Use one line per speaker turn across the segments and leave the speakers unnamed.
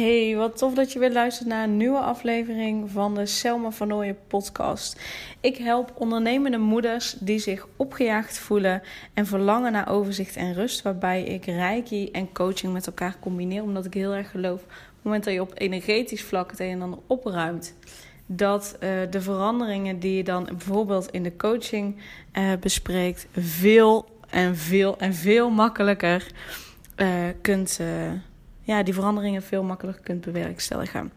Hey, wat tof dat je weer luistert naar een nieuwe aflevering van de Selma van podcast. Ik help ondernemende moeders die zich opgejaagd voelen en verlangen naar overzicht en rust, waarbij ik reiki en coaching met elkaar combineer, omdat ik heel erg geloof, op het moment dat je op energetisch vlak het een en ander opruimt, dat uh, de veranderingen die je dan bijvoorbeeld in de coaching uh, bespreekt, veel en veel en veel makkelijker uh, kunt ja, die veranderingen veel makkelijker kunt bewerkstelligen.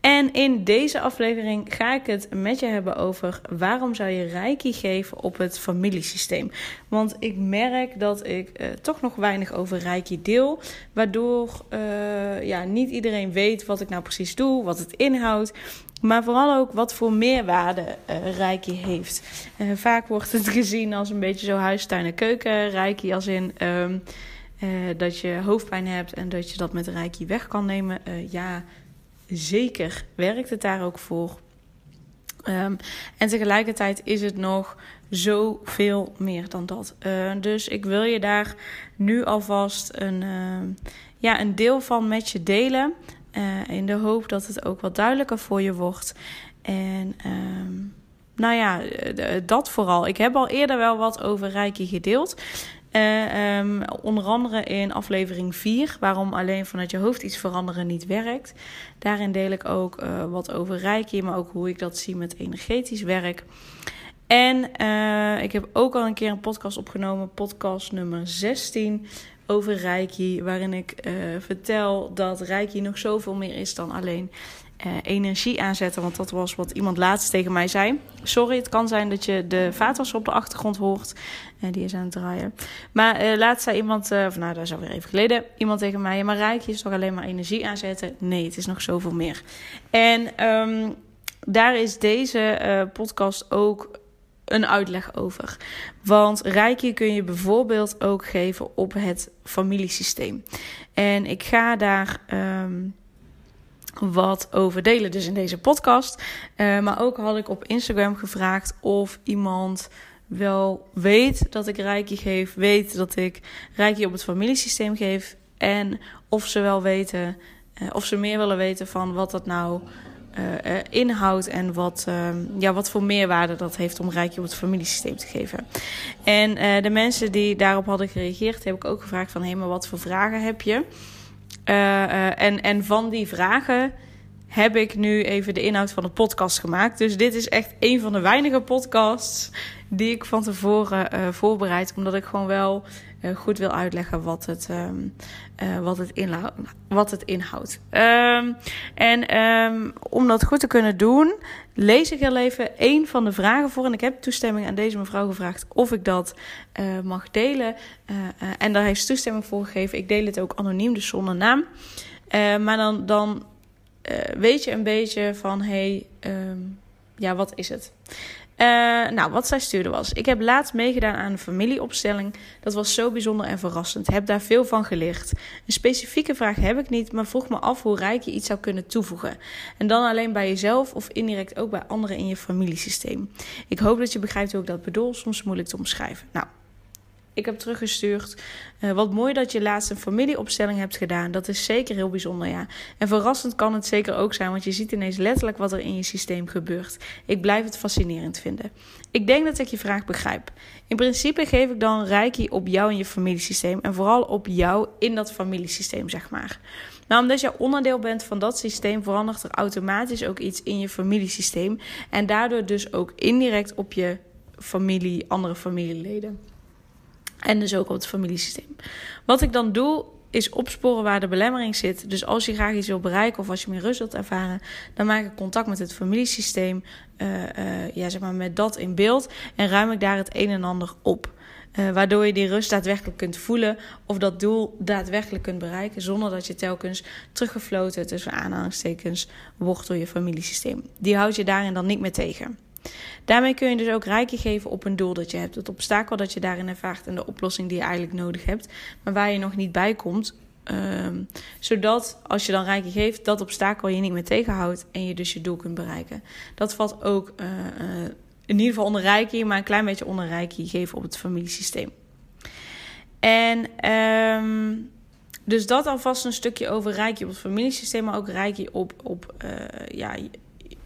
En in deze aflevering ga ik het met je hebben over waarom zou je reiki geven op het familiesysteem. Want ik merk dat ik uh, toch nog weinig over reiki deel. Waardoor uh, ja, niet iedereen weet wat ik nou precies doe, wat het inhoudt. Maar vooral ook wat voor meerwaarde uh, reiki heeft. vaak wordt het gezien als een beetje zo huistuin en keuken. Reiki als in... Um, uh, dat je hoofdpijn hebt en dat je dat met Reiki weg kan nemen. Uh, ja, zeker werkt het daar ook voor. Um, en tegelijkertijd is het nog zoveel meer dan dat. Uh, dus ik wil je daar nu alvast een, ja, een deel van met je delen. in de hoop dat het ook wat duidelijker voor je wordt. En um, nou ja, dat vooral. Ik heb al eerder wel wat over Reiki gedeeld. Uh, um, onder andere in aflevering 4, waarom alleen vanuit je hoofd iets veranderen niet werkt. Daarin deel ik ook uh, wat over Reiki, maar ook hoe ik dat zie met energetisch werk. En uh, ik heb ook al een keer een podcast opgenomen, podcast nummer 16, over Reiki. Waarin ik vertel dat Reiki nog zoveel meer is dan alleen uh, energie aanzetten. Want dat was wat iemand laatst tegen mij zei. Sorry, het kan zijn dat je de vaatwasser op de achtergrond hoort. Uh, die is aan het draaien. Maar uh, laatst zei iemand, of nou dat is alweer even geleden, iemand tegen mij: Maar Rijkje is toch alleen maar energie aanzetten? Nee, het is nog zoveel meer. En um, daar is deze podcast ook een uitleg over. Want Rijkje kun je bijvoorbeeld ook geven op het familiesysteem. En ik ga daar. Um, wat over delen, dus in deze podcast. Uh, maar ook had ik op Instagram gevraagd of iemand wel weet dat ik Reiki geef, weet dat ik Reiki op het familiesysteem geef en of ze wel weten, uh, of ze meer willen weten van wat dat nou uh, inhoudt en wat, ja, wat voor meerwaarde dat heeft om Reiki op het familiesysteem te geven. En de mensen die daarop hadden gereageerd, heb ik ook gevraagd van hé, hey, maar wat voor vragen heb je? Uh, uh, en, en van die vragen heb ik nu even de inhoud van de podcast gemaakt. Dus dit is echt een van de weinige podcasts die ik van tevoren uh, voorbereid. Omdat ik gewoon wel goed wil uitleggen wat het, um, wat het. Wat het inhoudt. Um, en um, om dat goed te kunnen doen, lees ik heel even een van de vragen voor. En ik heb toestemming aan deze mevrouw gevraagd of ik dat uh, mag delen. En daar heeft ze toestemming voor gegeven. Ik deel het ook anoniem, dus zonder naam. maar dan, dan weet je een beetje van: hé, hey, ja, wat is het? Uh, nou, wat zij stuurde was: Ik heb laatst meegedaan aan een familieopstelling. Dat was zo bijzonder en verrassend. Heb daar veel van geleerd. Een specifieke vraag heb ik niet, maar vroeg me af hoe rijk je iets zou kunnen toevoegen. En dan alleen bij jezelf of indirect ook bij anderen in je familiesysteem. Ik hoop dat je begrijpt hoe ik dat bedoel. Soms moeilijk te omschrijven. Nou, ik heb teruggestuurd. Uh, wat mooi dat je laatst een familieopstelling hebt gedaan. Dat is zeker heel bijzonder, ja. En verrassend kan het zeker ook zijn, want je ziet ineens letterlijk wat er in je systeem gebeurt. Ik blijf het fascinerend vinden. Ik denk dat ik je vraag begrijp. In principe geef ik dan reiki op jou en je familiesysteem. En vooral op jou in dat familiesysteem, zeg maar. Nou, omdat je onderdeel bent van dat systeem, verandert er automatisch ook iets in je familiesysteem. En daardoor dus ook indirect op je familie, andere familieleden. En dus ook op het familiesysteem. Wat ik dan doe, is opsporen waar de belemmering zit. Dus als je graag iets wil bereiken of als je meer rust wilt ervaren, dan maak ik contact met het familiesysteem, uh, uh, ja, zeg maar met dat in beeld en ruim ik daar het een en ander op. Uh, waardoor je die rust daadwerkelijk kunt voelen of dat doel daadwerkelijk kunt bereiken. Zonder dat je telkens teruggefloten tussen aanhalingstekens wordt door je familiesysteem. Die houdt je daarin dan niet meer tegen. Daarmee kun je dus ook rijkje geven op een doel dat je hebt. Het obstakel dat je daarin ervaart en de oplossing die je eigenlijk nodig hebt. Maar waar je nog niet bij komt. Ehm, zodat als je dan rijkje geeft, dat obstakel je niet meer tegenhoudt. En je dus je doel kunt bereiken. Dat valt ook uh, in ieder geval onder rijkje, maar een klein beetje onder rijkje geven op het familiesysteem. En um, dus dat alvast een stukje over rijkje op het familiesysteem, maar ook rijkje op, op uh, ja,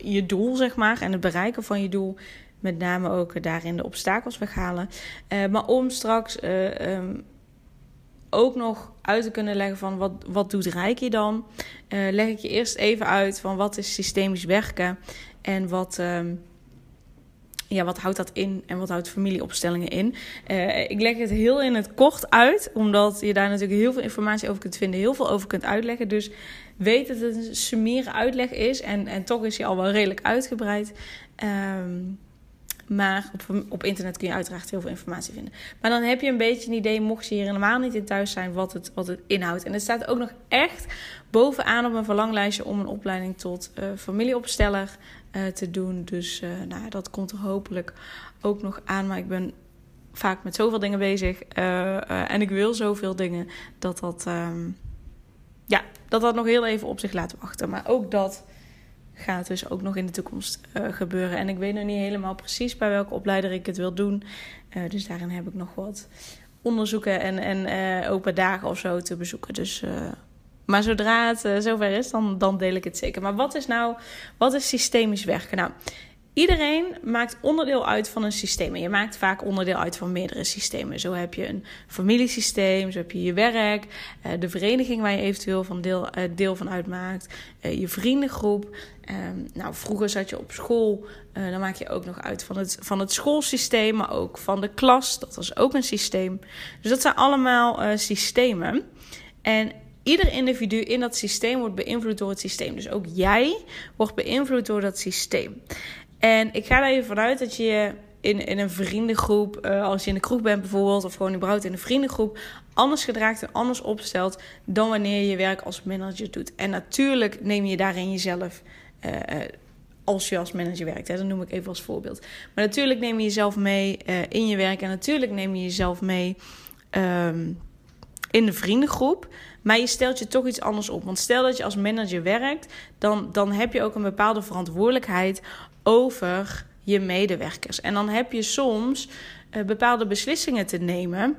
je doel, zeg maar, en het bereiken van je doel. Met name ook daarin de obstakels weghalen. Uh, maar om straks uh, um, ook nog uit te kunnen leggen van wat, wat doet Rijkje dan, uh, leg ik je eerst even uit van wat is systemisch werken en wat, um, ja, wat houdt dat in en wat houdt familieopstellingen in. ik leg het heel in het kort uit, omdat je daar natuurlijk heel veel informatie over kunt vinden, heel veel over kunt uitleggen. Dus weet dat het een summiere uitleg is. En, en toch is hij al wel redelijk uitgebreid. Um, maar op, op internet kun je uiteraard heel veel informatie vinden. Maar dan heb je een beetje een idee, mocht je hier helemaal niet in thuis zijn, wat het, wat het inhoudt. En het staat ook nog echt bovenaan op mijn verlanglijstje om een opleiding tot uh, familieopsteller uh, te doen. Dus uh, nou, dat komt er hopelijk ook nog aan. Maar ik ben vaak met zoveel dingen bezig. en ik wil zoveel dingen dat dat. Um, ja, dat dat nog heel even op zich laat wachten. Maar ook dat gaat dus ook nog in de toekomst gebeuren. En ik weet nog niet helemaal precies bij welke opleider ik het wil doen. Dus daarin heb ik nog wat onderzoeken en, en open dagen of zo te bezoeken. Dus, maar zodra het zover is, dan, dan deel ik het zeker. Maar wat is nou, wat is systemisch werken? Nou, Iedereen maakt onderdeel uit van een systeem. En je maakt vaak onderdeel uit van meerdere systemen. Zo heb je een familiesysteem, zo heb je je werk, eh, de vereniging waar je eventueel van deel, eh, deel van uitmaakt, eh, je vriendengroep. Ehm, nou, vroeger zat je op school, dan maak je ook nog uit van het, van het schoolsysteem, maar ook van de klas. Dat was ook een systeem. Dus dat zijn allemaal systemen. En ieder individu in dat systeem wordt beïnvloed door het systeem. Dus ook jij wordt beïnvloed door dat systeem. En ik ga er even vanuit dat je in, in een vriendengroep, uh, als je in de kroeg bent bijvoorbeeld, of gewoon überhaupt in een vriendengroep, anders gedraagt en anders opstelt dan wanneer je werk als manager doet. En natuurlijk neem je daarin jezelf. Uh, als je als manager werkt, hè, dat noem ik even als voorbeeld. Maar natuurlijk neem je jezelf mee in je werk en natuurlijk neem je jezelf mee um, in de vriendengroep. Maar je stelt je toch iets anders op. Want stel dat je als manager werkt, dan, dan heb je ook een bepaalde verantwoordelijkheid over je medewerkers. En dan heb je soms uh, bepaalde beslissingen te nemen.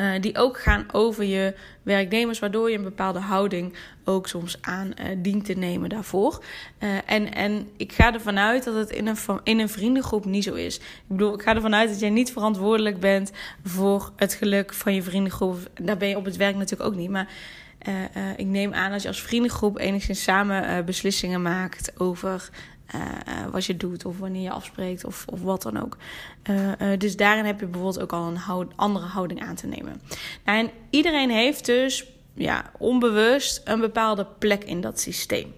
Uh, die ook gaan over je werknemers, waardoor je een bepaalde houding ook soms aan uh, dient te nemen daarvoor. Uh, en, en ik ga ervan uit dat het in een, in een vriendengroep niet zo is. Ik bedoel, ik ga ervan uit dat jij niet verantwoordelijk bent voor het geluk van je vriendengroep. Daar ben je op het werk natuurlijk ook niet. Maar ik neem aan dat je als vriendengroep enigszins samen beslissingen maakt over uh, wat je doet of wanneer je afspreekt of, of wat dan ook. Uh, dus daarin heb je bijvoorbeeld ook al een andere houding aan te nemen. Nou, en iedereen heeft dus ja, onbewust een bepaalde plek in dat systeem.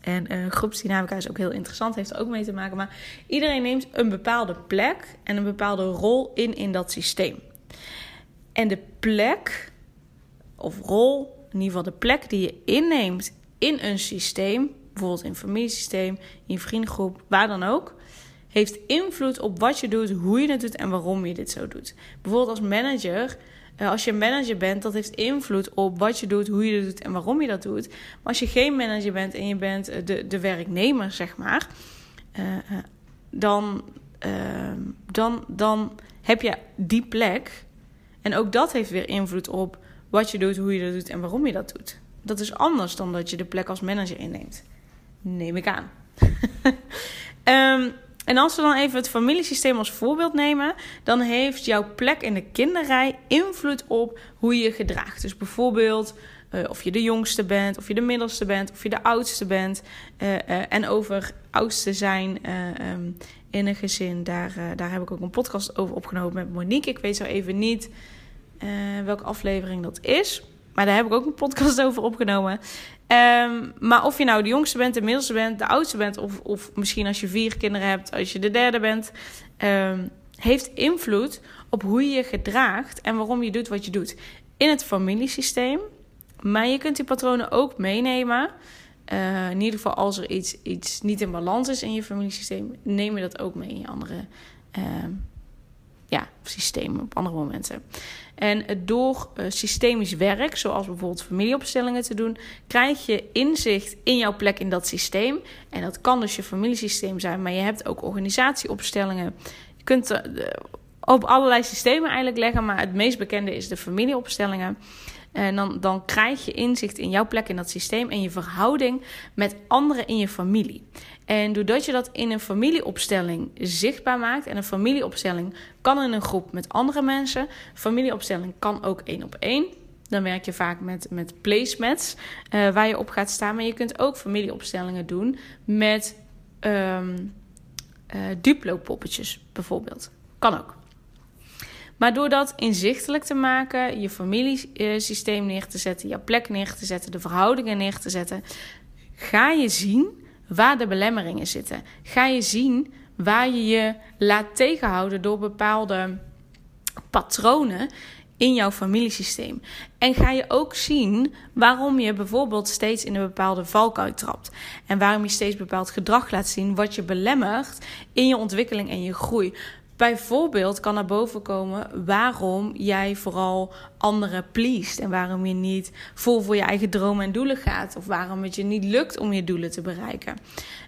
En groepsdynamica is ook heel interessant, heeft er ook mee te maken. Maar iedereen neemt een bepaalde plek en een bepaalde rol in in dat systeem. En de plek of rol, in ieder geval de plek die je inneemt in een systeem, bijvoorbeeld in familiesysteem, in vriendengroep, waar dan ook, heeft invloed op wat je doet, hoe je het doet en waarom je dit zo doet. Bijvoorbeeld als manager, eh, als je manager bent, dat heeft invloed op wat je doet, hoe je het doet en waarom je dat doet. Maar als je geen manager bent en je bent eh, de, de werknemer, zeg maar, uh, dan, dan, dan heb je die plek. En ook dat heeft weer invloed op wat je doet, hoe je dat doet en waarom je dat doet. Dat is anders dan dat je de plek als manager inneemt. Neem ik aan. um, en als we dan even het familiesysteem als voorbeeld nemen, dan heeft jouw plek in de kinderrij invloed op hoe je je gedraagt. Dus bijvoorbeeld uh, of je de jongste bent, of je de middelste bent, of je de oudste bent. Uh, uh, en over oudste zijn um, in een gezin, daar, daar heb ik ook een podcast over opgenomen met Monique. Ik weet zo even niet welke aflevering dat is. Maar daar heb ik ook een podcast over opgenomen. Um, maar of je nou de jongste bent, de middelste bent, de oudste bent, of, of misschien als je vier kinderen hebt, als je de derde bent, um, heeft invloed op hoe je je gedraagt en waarom je doet wat je doet. In het familiesysteem. Maar je kunt die patronen ook meenemen. Uh, in ieder geval als er iets, iets niet in balans is in je familiesysteem, neem je dat ook mee in je andere uh, ja, systemen op andere momenten. En door uh, systemisch werk, zoals bijvoorbeeld familieopstellingen te doen, krijg je inzicht in jouw plek in dat systeem. En dat kan dus je familiesysteem zijn, maar je hebt ook organisatieopstellingen. Je kunt uh, op allerlei systemen eigenlijk leggen, maar het meest bekende is de familieopstellingen. En dan, dan krijg je inzicht in jouw plek in dat systeem en je verhouding met anderen in je familie. En doordat je dat in een familieopstelling zichtbaar maakt, en een familieopstelling kan in een groep met andere mensen, familieopstelling kan ook één op één. Dan werk je vaak met, met placemats uh, waar je op gaat staan. Maar je kunt ook familieopstellingen doen met um, Duplo-poppetjes bijvoorbeeld. Kan ook. Maar door dat inzichtelijk te maken, je familiesysteem neer te zetten, je plek neer te zetten, de verhoudingen neer te zetten, ga je zien waar de belemmeringen zitten. Ga je zien waar je je laat tegenhouden door bepaalde patronen in jouw familiesysteem. En ga je ook zien waarom je bijvoorbeeld steeds in een bepaalde valkuil trapt. En waarom je steeds bepaald gedrag laat zien wat je belemmert in je ontwikkeling en je groei. Bijvoorbeeld kan naar boven komen waarom jij vooral anderen pleest. En waarom je niet vol voor je eigen dromen en doelen gaat. Of waarom het je niet lukt om je doelen te bereiken.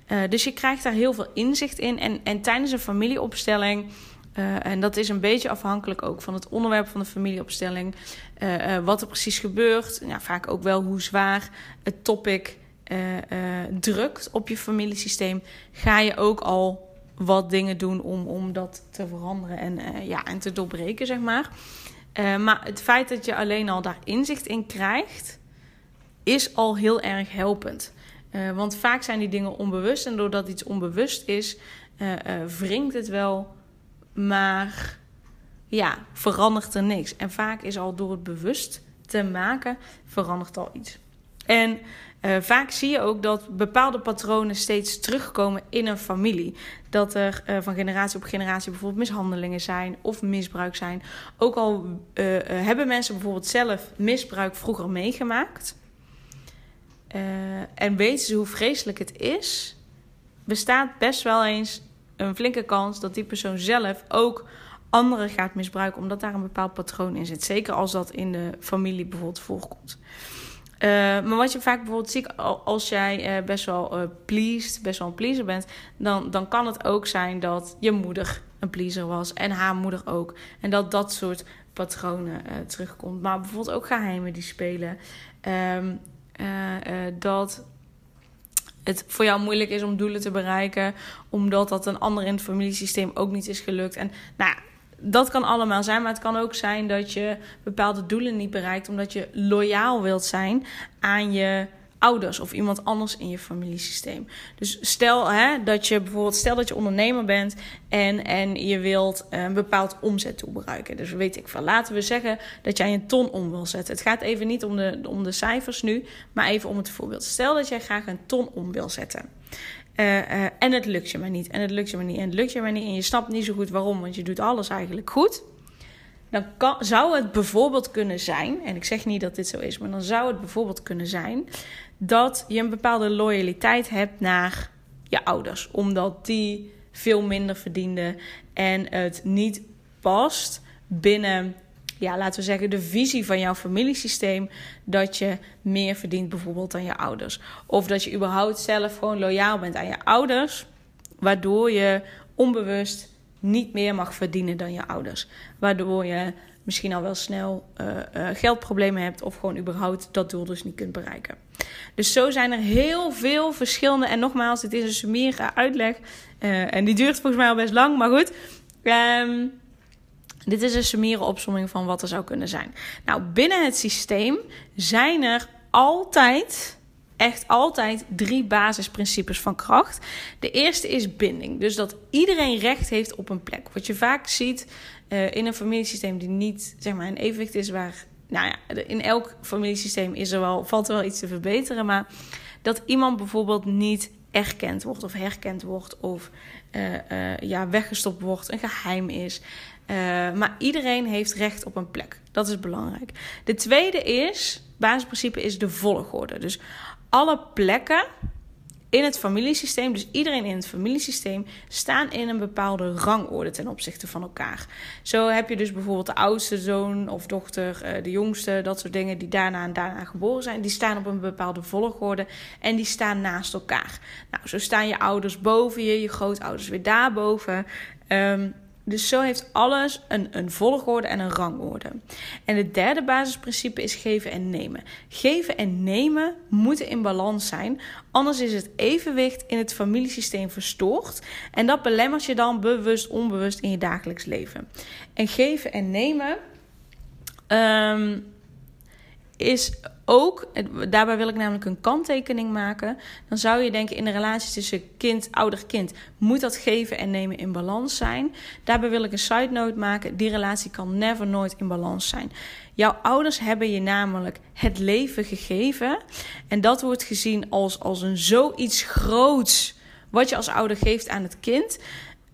Uh, dus je krijgt daar heel veel inzicht in. En, en tijdens een familieopstelling. Uh, en dat is een beetje afhankelijk ook van het onderwerp van de familieopstelling. Uh, wat er precies gebeurt. Vaak ook wel hoe zwaar het topic drukt op je familiesysteem. Ga je ook al wat dingen doen om, om dat te veranderen en, uh, ja, en te doorbreken, zeg maar. Uh, maar het feit dat je alleen al daar inzicht in krijgt, is al heel erg helpend. Uh, want vaak zijn die dingen onbewust en doordat iets onbewust is, wringt het wel, maar ja, verandert er niks. En vaak is al door het bewust te maken, verandert al iets. En uh, vaak zie je ook dat bepaalde patronen steeds terugkomen in een familie. Dat er uh, van generatie op generatie bijvoorbeeld mishandelingen zijn of misbruik zijn. Ook al uh, hebben mensen bijvoorbeeld zelf misbruik vroeger meegemaakt. en weten ze hoe vreselijk het is, bestaat best wel eens een flinke kans dat die persoon zelf ook anderen gaat misbruiken, omdat daar een bepaald patroon in zit. Zeker als dat in de familie bijvoorbeeld voorkomt. Uh, maar wat je vaak bijvoorbeeld ziet, als jij uh, best wel uh, pleased, best wel een pleaser bent, dan, dan kan het ook zijn dat je moeder een pleaser was en haar moeder ook. En dat dat soort patronen terugkomt. Maar bijvoorbeeld ook geheimen die spelen. Um, dat het voor jou moeilijk is om doelen te bereiken, omdat dat een ander in het familiesysteem ook niet is gelukt. En nou, dat kan allemaal zijn, maar het kan ook zijn dat je bepaalde doelen niet bereikt omdat je loyaal wilt zijn aan je ouders of iemand anders in je familiesysteem. Dus stel hè, dat je bijvoorbeeld, stel dat je ondernemer bent en, en je wilt een bepaald omzetdoel bereiken. Dus weet ik van, laten we zeggen dat jij een ton om wil zetten. Het gaat even niet om de, om de cijfers nu, maar even om het voorbeeld. Stel dat jij graag een ton om wil zetten. Uh, uh, en het lukt je maar niet. En het lukt je maar niet. En het lukt je maar niet. En je snapt niet zo goed waarom, want je doet alles eigenlijk goed. Dan kan, zou het bijvoorbeeld kunnen zijn, en ik zeg niet dat dit zo is, maar dan zou het bijvoorbeeld kunnen zijn dat je een bepaalde loyaliteit hebt naar je ouders, omdat die veel minder verdienden en het niet past binnen ja, laten we zeggen, de visie van jouw familiesysteem dat je meer verdient bijvoorbeeld dan je ouders. Of dat je überhaupt zelf gewoon loyaal bent aan je ouders, waardoor je onbewust niet meer mag verdienen dan je ouders. Waardoor je misschien al wel snel uh, uh, geldproblemen hebt of gewoon überhaupt dat doel dus niet kunt bereiken. Dus zo zijn er heel veel verschillende. En nogmaals, dit is een summere uitleg. Uh, en die duurt volgens mij al best lang, maar goed. Um, dit is een summere opsomming van wat er zou kunnen zijn. Nou, binnen het systeem zijn er altijd, echt altijd, drie basisprincipes van kracht. De eerste is binding. Dus dat iedereen recht heeft op een plek. Wat je vaak ziet uh, in een familiesysteem die niet zeg maar, een evenwicht is waar. Nou ja, in elk familiesysteem is er wel, valt er wel iets te verbeteren. Maar dat iemand bijvoorbeeld niet erkend wordt of herkend wordt of ja, weggestopt wordt, een geheim is. Maar iedereen heeft recht op een plek. Dat is belangrijk. De tweede is, basisprincipe is de volgorde. Dus alle plekken in het familiesysteem, dus iedereen in het familiesysteem, staan in een bepaalde rangorde ten opzichte van elkaar. Zo heb je dus bijvoorbeeld de oudste zoon of dochter, eh, de jongste, dat soort dingen die daarna en daarna geboren zijn. Die staan op een bepaalde volgorde en die staan naast elkaar. Nou, zo staan je ouders boven je, je grootouders weer daarboven. Um, dus zo heeft alles een, een volgorde en een rangorde. En het derde basisprincipe is geven en nemen. Geven en nemen moeten in balans zijn, anders is het evenwicht in het familiesysteem verstoord en dat belemmert je dan bewust, onbewust in je dagelijks leven. En geven en nemen um, is ook, daarbij wil ik namelijk een kanttekening maken. Dan zou je denken in de relatie tussen kind, ouder, kind, moet dat geven en nemen in balans zijn. Daarbij wil ik een side note maken. Die relatie kan never nooit in balans zijn. Jouw ouders hebben je namelijk het leven gegeven. En dat wordt gezien als, als een zoiets groots wat je als ouder geeft aan het kind.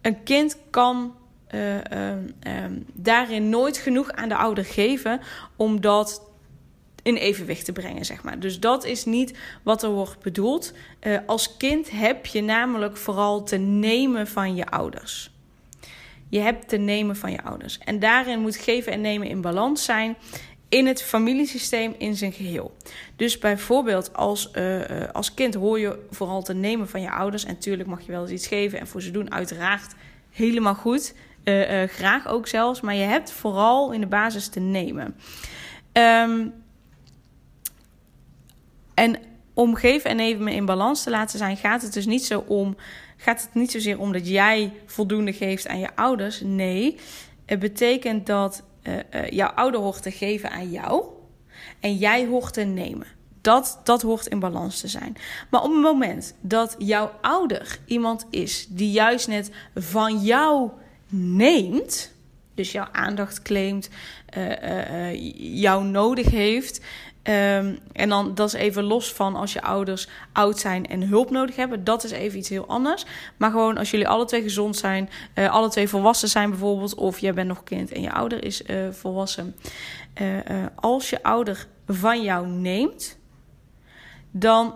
Een kind kan uh, uh, uh, daarin nooit genoeg aan de ouder geven, omdat in evenwicht te brengen, zeg maar. Dus dat is niet wat er wordt bedoeld. Uh, als kind heb je namelijk vooral te nemen van je ouders. Je hebt te nemen van je ouders. En daarin moet geven en nemen in balans zijn in het familiesysteem in zijn geheel. Dus bijvoorbeeld als, uh, als kind hoor je vooral te nemen van je ouders. En natuurlijk mag je wel eens iets geven en voor ze doen, uiteraard helemaal goed. Graag ook zelfs. Maar je hebt vooral in de basis te nemen. Um, en om geven en nemen in balans te laten zijn, gaat het dus niet zo om. Gaat het niet zozeer om dat jij voldoende geeft aan je ouders. Nee, het betekent dat uh, uh, jouw ouder hoort te geven aan jou. En jij hoort te nemen. Dat, dat hoort in balans te zijn. Maar op het moment dat jouw ouder iemand is die juist net van jou neemt. Dus jouw aandacht claimt, jou nodig heeft. Um, en dan dat is even los van als je ouders oud zijn en hulp nodig hebben. Dat is even iets heel anders. Maar gewoon als jullie alle twee gezond zijn, uh, alle twee volwassen zijn bijvoorbeeld, of jij bent nog kind en je ouder is volwassen. Als je ouder van jou neemt, dan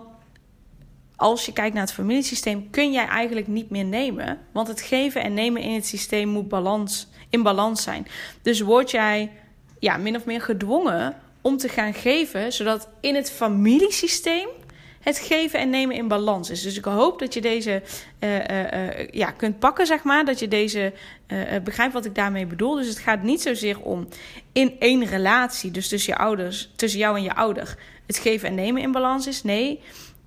als je kijkt naar het familiesysteem, kun jij eigenlijk niet meer nemen. Want het geven en nemen in het systeem moet balans, in balans zijn. Dus word jij ja, min of meer gedwongen om te gaan geven, zodat in het familiesysteem het geven en nemen in balans is. Dus ik hoop dat je deze uh, uh, ja, kunt pakken, zeg maar. Dat je deze begrijpt wat ik daarmee bedoel. Dus het gaat niet zozeer om in één relatie, dus tussen je ouders, tussen jou en je ouder, het geven en nemen in balans is. Nee,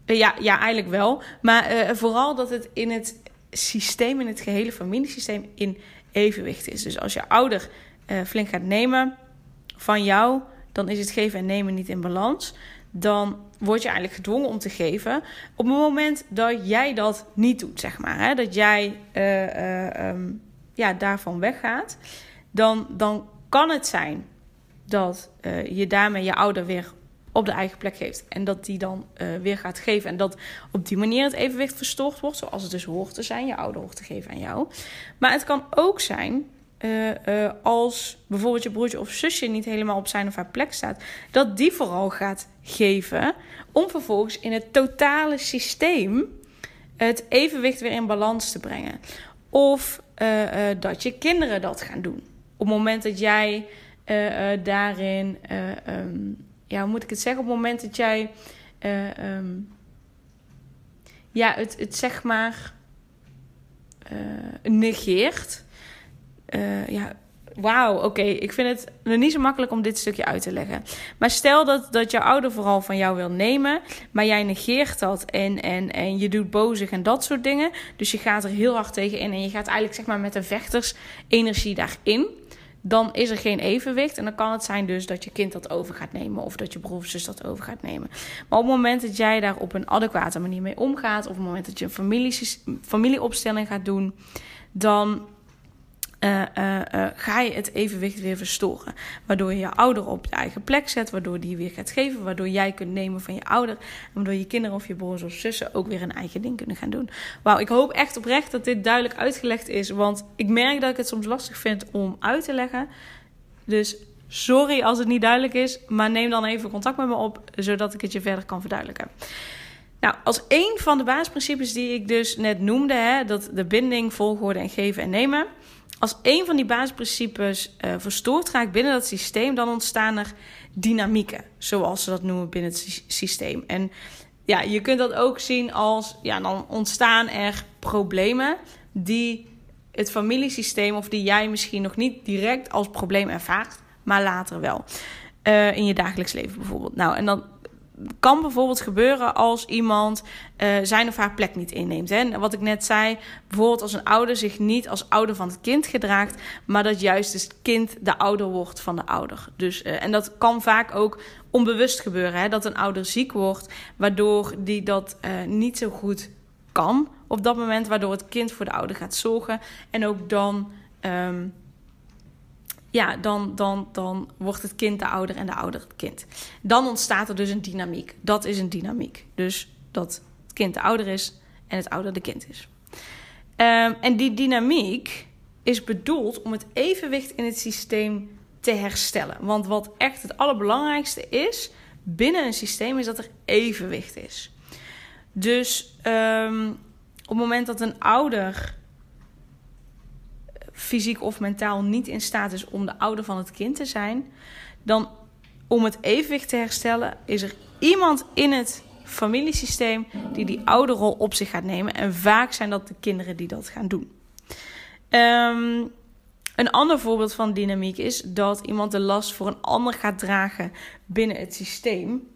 ja, ja, eigenlijk wel. Maar vooral dat het in het systeem, in het gehele familiesysteem, in evenwicht is. Dus als je ouder flink gaat nemen van jou dan is het geven en nemen niet in balans. Dan word je eigenlijk gedwongen om te geven. Op het moment dat jij dat niet doet, zeg maar. Hè, dat jij uh, uh, um, ja, daarvan weggaat. Dan, dan kan het zijn dat uh, je daarmee je ouder weer op de eigen plek geeft. En dat die dan weer gaat geven. En dat op die manier het evenwicht verstoord wordt. Zoals het dus hoort te zijn. Je ouder hoort te geven aan jou. Maar het kan ook zijn uh, als bijvoorbeeld je broertje of zusje niet helemaal op zijn of haar plek staat, dat die vooral gaat geven om vervolgens in het totale systeem het evenwicht weer in balans te brengen. Of uh, dat je kinderen dat gaan doen. Op het moment dat jij daarin, um, ja, hoe moet ik het zeggen? Op het moment dat jij, um, ja, het, het zeg maar negeert uh, ja, wauw, oké. Ik vind het nog niet zo makkelijk om dit stukje uit te leggen. Maar stel dat, dat jouw ouder vooral van jou wil nemen, maar jij negeert dat en, en, en je doet bozig en dat soort dingen. Dus je gaat er heel hard tegen in en je gaat eigenlijk zeg maar met een vechtersenergie daarin. Dan is er geen evenwicht en dan kan het zijn dus dat je kind dat over gaat nemen of dat je broer zus dat over gaat nemen. Maar op het moment dat jij daar op een adequate manier mee omgaat, of op het moment dat je een familie, familieopstelling gaat doen, dan uh, uh, ga je het evenwicht weer verstoren. Waardoor je je ouder op je eigen plek zet, waardoor die weer gaat geven, waardoor jij kunt nemen van je ouder, en waardoor je kinderen of je broers of zussen ook weer een eigen ding kunnen gaan doen. Wauw, ik hoop echt oprecht dat dit duidelijk uitgelegd is, want ik merk dat ik het soms lastig vind om uit te leggen. Dus sorry als het niet duidelijk is, maar neem dan even contact met me op, zodat ik het je verder kan verduidelijken. Nou, als een van de basisprincipes die ik dus net noemde, hè, dat de binding, volgorde en geven en nemen. Als een van die basisprincipes uh, verstoord raakt binnen dat systeem, dan ontstaan er dynamieken, zoals ze dat noemen binnen het systeem. En ja, je kunt dat ook zien als, ja, dan ontstaan er problemen die het familiesysteem, of die jij misschien nog niet direct als probleem ervaart, maar later wel. Uh, in je dagelijks leven bijvoorbeeld. Nou, en dan kan bijvoorbeeld gebeuren als iemand uh, zijn of haar plek niet inneemt. Hè? Wat ik net zei, bijvoorbeeld als een ouder zich niet als ouder van het kind gedraagt, maar dat juist het kind de ouder wordt van de ouder. Dus, uh, en dat kan vaak ook onbewust gebeuren, hè? dat een ouder ziek wordt, waardoor die dat uh, niet zo goed kan op dat moment, waardoor het kind voor de ouder gaat zorgen en ook dan. Um, ja, dan, dan, dan wordt het kind de ouder en de ouder het kind. Dan ontstaat er dus een dynamiek. Dat is een dynamiek. Dus dat het kind de ouder is en het ouder de kind is. Um, en die dynamiek is bedoeld om het evenwicht in het systeem te herstellen. Want wat echt het allerbelangrijkste is binnen een systeem, is dat er evenwicht is. Dus um, op het moment dat een ouder fysiek of mentaal niet in staat is om de ouder van het kind te zijn, dan om het evenwicht te herstellen, is er iemand in het familiesysteem die die ouderrol op zich gaat nemen. En vaak zijn dat de kinderen die dat gaan doen. Um, een ander voorbeeld van dynamiek is dat iemand de last voor een ander gaat dragen binnen het systeem.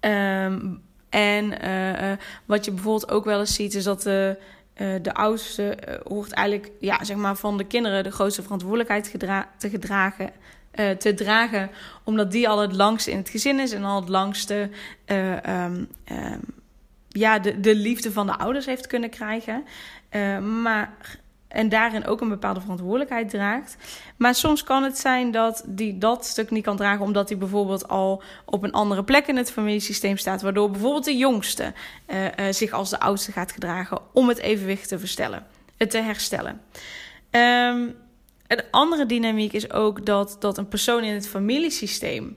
Um, en uh, uh, wat je bijvoorbeeld ook wel eens ziet, is dat de uh, de oudste uh, hoort eigenlijk ja, zeg maar van de kinderen de grootste verantwoordelijkheid te gedragen. Uh, te dragen, omdat die al het langste in het gezin is en al het langste um, um, ja, de, de liefde van de ouders heeft kunnen krijgen. maar en daarin ook een bepaalde verantwoordelijkheid draagt. Maar soms kan het zijn dat die dat stuk niet kan dragen, omdat hij bijvoorbeeld al op een andere plek in het familiesysteem staat, waardoor bijvoorbeeld de jongste uh, uh, zich als de oudste gaat gedragen om het evenwicht te verstellen, het te herstellen. Um, een andere dynamiek is ook dat, dat een persoon in het familiesysteem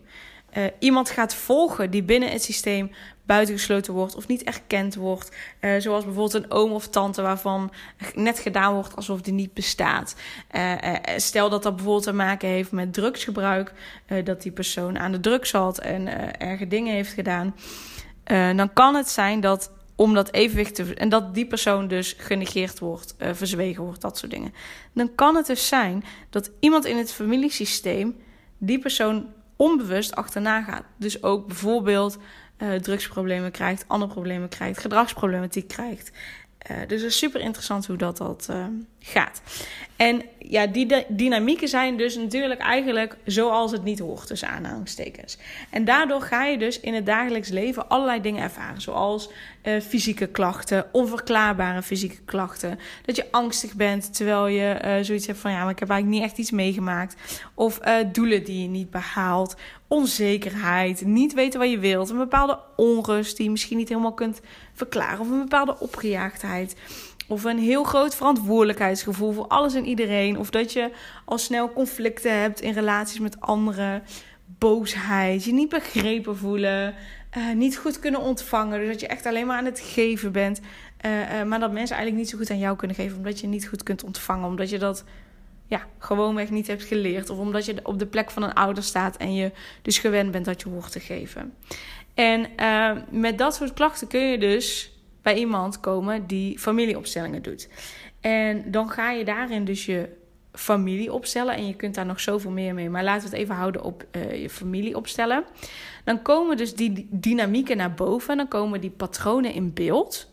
uh, iemand gaat volgen die binnen het systeem buitengesloten wordt of niet erkend wordt. Uh, zoals bijvoorbeeld een oom of tante waarvan net gedaan wordt alsof die niet bestaat. Uh, stel dat dat bijvoorbeeld te maken heeft met drugsgebruik, dat die persoon aan de drugs zat en erge dingen heeft gedaan. dan kan het zijn dat om dat evenwicht te. en dat die persoon dus genegeerd wordt, verzwegen wordt, dat soort dingen. Dan kan het dus zijn dat iemand in het familiesysteem die persoon onbewust achterna gaat. Dus ook bijvoorbeeld uh, drugsproblemen krijgt, andere problemen krijgt, gedragsproblematiek krijgt. Uh, dus het is super interessant hoe dat, dat uh, gaat. En ja, die dynamieken zijn dus natuurlijk eigenlijk zoals het niet hoort, tussen aanhalingstekens. En daardoor ga je dus in het dagelijks leven allerlei dingen ervaren. Zoals uh, fysieke klachten, onverklaarbare fysieke klachten. Dat je angstig bent terwijl je uh, zoiets hebt van ja, maar ik heb eigenlijk niet echt iets meegemaakt. Of uh, doelen die je niet behaalt. Onzekerheid, niet weten wat je wilt. Een bepaalde onrust die je misschien niet helemaal kunt verklaren. Of een bepaalde opgejaagdheid. Of een heel groot verantwoordelijkheidsgevoel voor alles en iedereen. Of dat je al snel conflicten hebt in relaties met anderen. Boosheid, je niet begrepen voelen. Uh, niet goed kunnen ontvangen. Dus dat je echt alleen maar aan het geven bent. Uh, uh, maar dat mensen eigenlijk niet zo goed aan jou kunnen geven. Omdat je niet goed kunt ontvangen. Omdat je dat ja, gewoonweg niet hebt geleerd. Of omdat je op de plek van een ouder staat. En je dus gewend bent dat je hoort te geven. En met dat soort klachten kun je dus bij iemand komen die familieopstellingen doet. En dan ga je daarin dus je familie opstellen. En je kunt daar nog zoveel meer mee. Maar laten we het even houden op uh, je familie opstellen. Dan komen dus die dynamieken naar boven. Dan komen die patronen in beeld.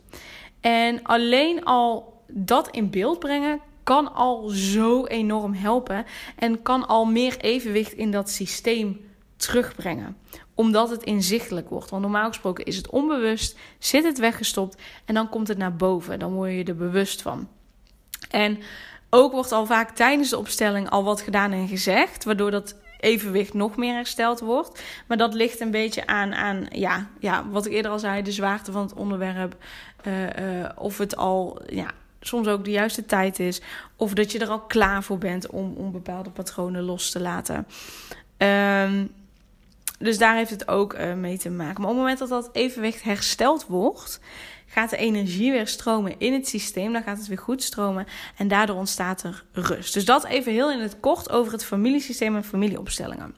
En alleen al dat in beeld brengen kan al zo enorm helpen. En kan al meer evenwicht in dat systeem terugbrengen omdat het inzichtelijk wordt. Want normaal gesproken is het onbewust, zit het weggestopt en dan komt het naar boven. Dan word je er bewust van. En Ook wordt al vaak tijdens de opstelling al wat gedaan en gezegd, waardoor dat evenwicht nog meer hersteld wordt. Maar dat ligt een beetje aan, aan ja, ja, wat ik eerder al zei, de zwaarte van het onderwerp. Uh, uh, of het al ja, soms ook de juiste tijd is. Of dat je er al klaar voor bent om, om bepaalde patronen los te laten. Um, dus daar heeft het ook uh, mee te maken. Maar op het moment dat dat evenwicht hersteld wordt, gaat de energie weer stromen in het systeem. Dan gaat het weer goed stromen en daardoor ontstaat er rust. Dus dat even heel in het kort over het familiesysteem en familieopstellingen.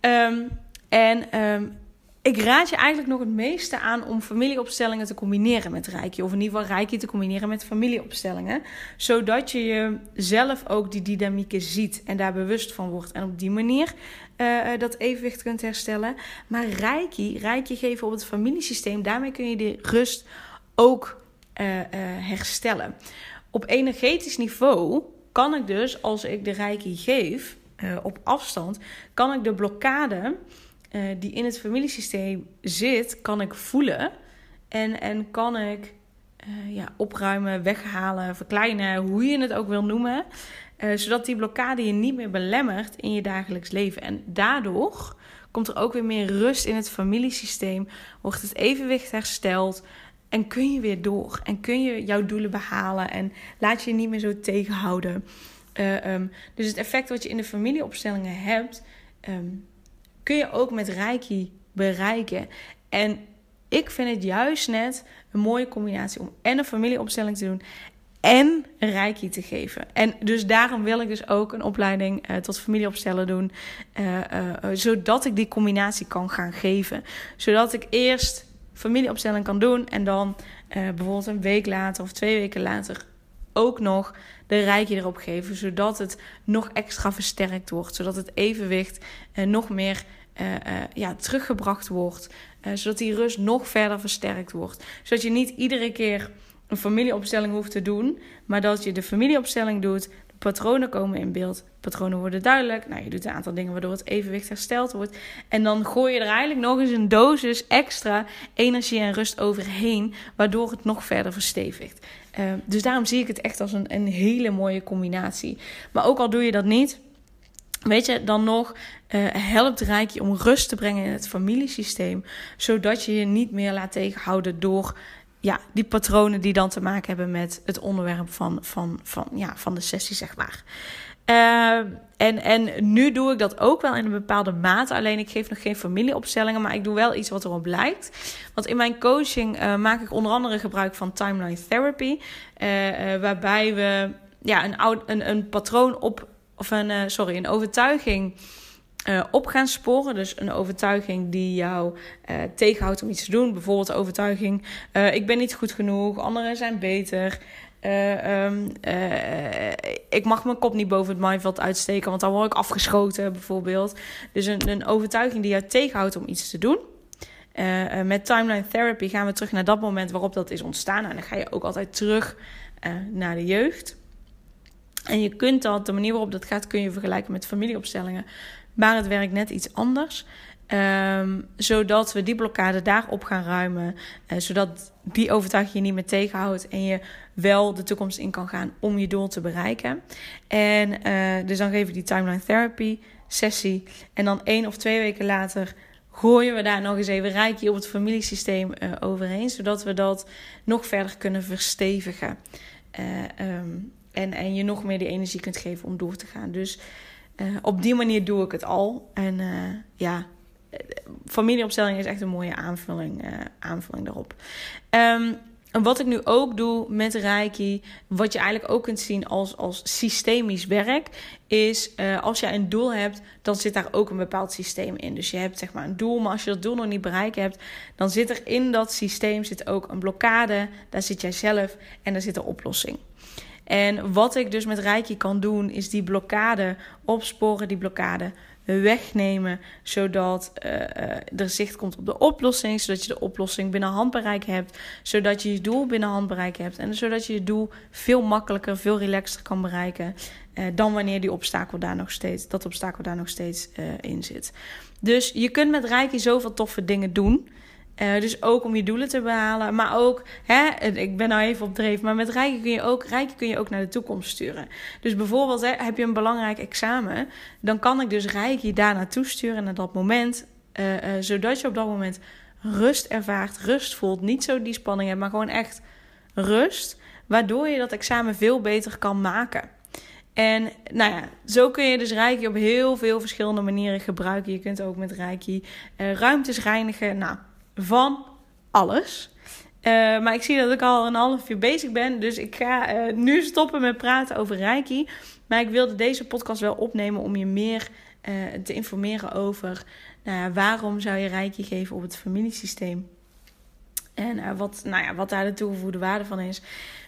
Um, en um, ik raad je eigenlijk nog het meeste aan om familieopstellingen te combineren met Reiki. Of in ieder geval Reiki te combineren met familieopstellingen. Zodat je zelf ook die dynamieken ziet en daar bewust van wordt. En op die manier uh, dat evenwicht kunt herstellen. Maar Reiki, Reiki geven op het familiesysteem, daarmee kun je de rust ook uh, uh, herstellen. Op energetisch niveau kan ik dus, als ik de Reiki geef op afstand, kan ik de blokkade uh, die in het familiesysteem zit, kan ik voelen. En, en kan ik uh, ja, opruimen, weghalen, verkleinen, hoe je het ook wil noemen. Uh, zodat die blokkade je niet meer belemmert in je dagelijks leven. En daardoor komt er ook weer meer rust in het familiesysteem. Wordt het evenwicht hersteld. En kun je weer door. En kun je jouw doelen behalen. En laat je je niet meer zo tegenhouden. Um, dus het effect wat je in de familieopstellingen hebt. Um, kun je ook met Reiki bereiken. En ik vind het juist net een mooie combinatie om en een familieopstelling te doen en Reiki te geven. En dus daarom wil ik dus ook een opleiding uh, tot familieopstellen doen. Uh, uh, zodat ik die combinatie kan gaan geven. Zodat ik eerst familieopstelling kan doen en dan bijvoorbeeld een week later of twee weken later ook nog de rijkje erop geven, zodat het nog extra versterkt wordt, zodat het evenwicht uh, nog meer uh, uh, ja, teruggebracht wordt, zodat die rust nog verder versterkt wordt, zodat je niet iedere keer een familieopstelling hoeft te doen, maar dat je de familieopstelling doet, de patronen komen in beeld, patronen worden duidelijk, nou je doet een aantal dingen waardoor het evenwicht hersteld wordt. En dan gooi je er eigenlijk nog eens een dosis extra energie en rust overheen, waardoor het nog verder verstevigt. Uh, dus daarom zie ik het echt als een, een hele mooie combinatie. Maar ook al doe je dat niet, weet je, dan nog uh, helpt Reiki om rust te brengen in het familiesysteem. Zodat je je niet meer laat tegenhouden door ja, die patronen die dan te maken hebben met het onderwerp van, van, van, ja, van de sessie, zeg maar. Uh, en, en nu doe ik dat ook wel in een bepaalde mate. Alleen ik geef nog geen familieopstellingen, maar ik doe wel iets wat erop lijkt. Want in mijn coaching uh, maak ik onder andere gebruik van timeline therapy. Uh, waarbij we ja, een, oud, een, een patroon op, of een, sorry, een overtuiging op gaan sporen. Dus een overtuiging die jou tegenhoudt om iets te doen. Bijvoorbeeld de overtuiging: ik ben niet goed genoeg, anderen zijn beter. Um, ik mag mijn kop niet boven het maaiveld uitsteken, want dan word ik afgeschoten, bijvoorbeeld. Dus een, een overtuiging die jou tegenhoudt om iets te doen. met timeline therapy gaan we terug naar dat moment waarop dat is ontstaan. En dan ga je ook altijd terug naar de jeugd. En je kunt dat, de manier waarop dat gaat, kun je vergelijken met familieopstellingen. Maar het werkt net iets anders. Um, zodat we die blokkade daarop gaan ruimen. Uh, zodat die overtuiging je niet meer tegenhoudt. En je wel de toekomst in kan gaan om je doel te bereiken. En uh, dus dan geven we die timeline therapy sessie. En dan één of twee weken later gooien we daar nog eens even rijkje op het familiesysteem uh, overheen. Zodat we dat nog verder kunnen verstevigen. Um, en, en je nog meer die energie kunt geven om door te gaan. Dus op die manier doe ik het al. En ja, familieopstelling is echt een mooie aanvulling, uh, aanvulling daarop. Um, en wat ik nu ook doe met Reiki, wat je eigenlijk ook kunt zien als, als systemisch werk, is uh, als je een doel hebt, dan zit daar ook een bepaald systeem in. Dus je hebt zeg maar een doel, maar als je dat doel nog niet bereikt hebt, dan zit er in dat systeem zit ook een blokkade. Daar zit jij zelf en daar zit een oplossing. En wat ik dus met Reiki kan doen, is die blokkade opsporen, die blokkade wegnemen, zodat uh, er zicht komt op de oplossing, zodat je de oplossing binnen handbereik hebt, zodat je je doel binnen handbereik hebt en zodat je je doel veel makkelijker, veel relaxter kan bereiken uh, dan wanneer die obstakel daar nog steeds, dat obstakel daar nog steeds in zit. Dus je kunt met Reiki zoveel toffe dingen doen. Uh, dus ook om je doelen te behalen. Maar ook, hè, ik ben nou even op dreef, maar met rijken kun je ook, kun je ook naar de toekomst sturen. Dus bijvoorbeeld hè, heb je een belangrijk examen, dan kan ik dus rijken daar naartoe sturen naar dat moment. Uh, uh, zodat je op dat moment rust ervaart, rust voelt. Niet zo die spanning hebt, maar gewoon echt rust. Waardoor je dat examen veel beter kan maken. En nou ja, zo kun je dus Reiki op heel veel verschillende manieren gebruiken. Je kunt ook met Reiki ruimtes reinigen. Nou, van alles. Uh, maar ik zie dat ik al een half uur bezig ben. Dus ik ga uh, nu stoppen met praten over Reiki. Maar ik wilde deze podcast wel opnemen om je meer te informeren over nou waarom zou je Reiki geven op het familiesysteem. En wat, nou ja, wat daar de toegevoegde waarde van is.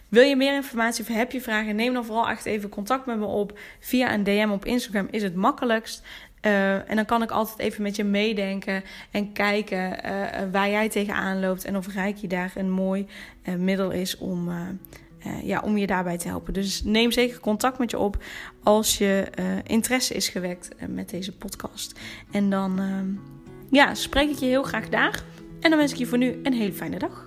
Wil je meer informatie of heb je vragen? Neem dan vooral echt even contact met me op. Via een DM op Instagram is het makkelijkst. Uh, en dan kan ik altijd even met je meedenken en kijken uh, waar jij tegenaan loopt en of Reiki daar een mooi middel is om, ja, om je daarbij te helpen. Dus neem zeker contact met je op als je interesse is gewekt met deze podcast. En dan ja, spreek ik je heel graag daar. En dan wens ik je voor nu een hele fijne dag.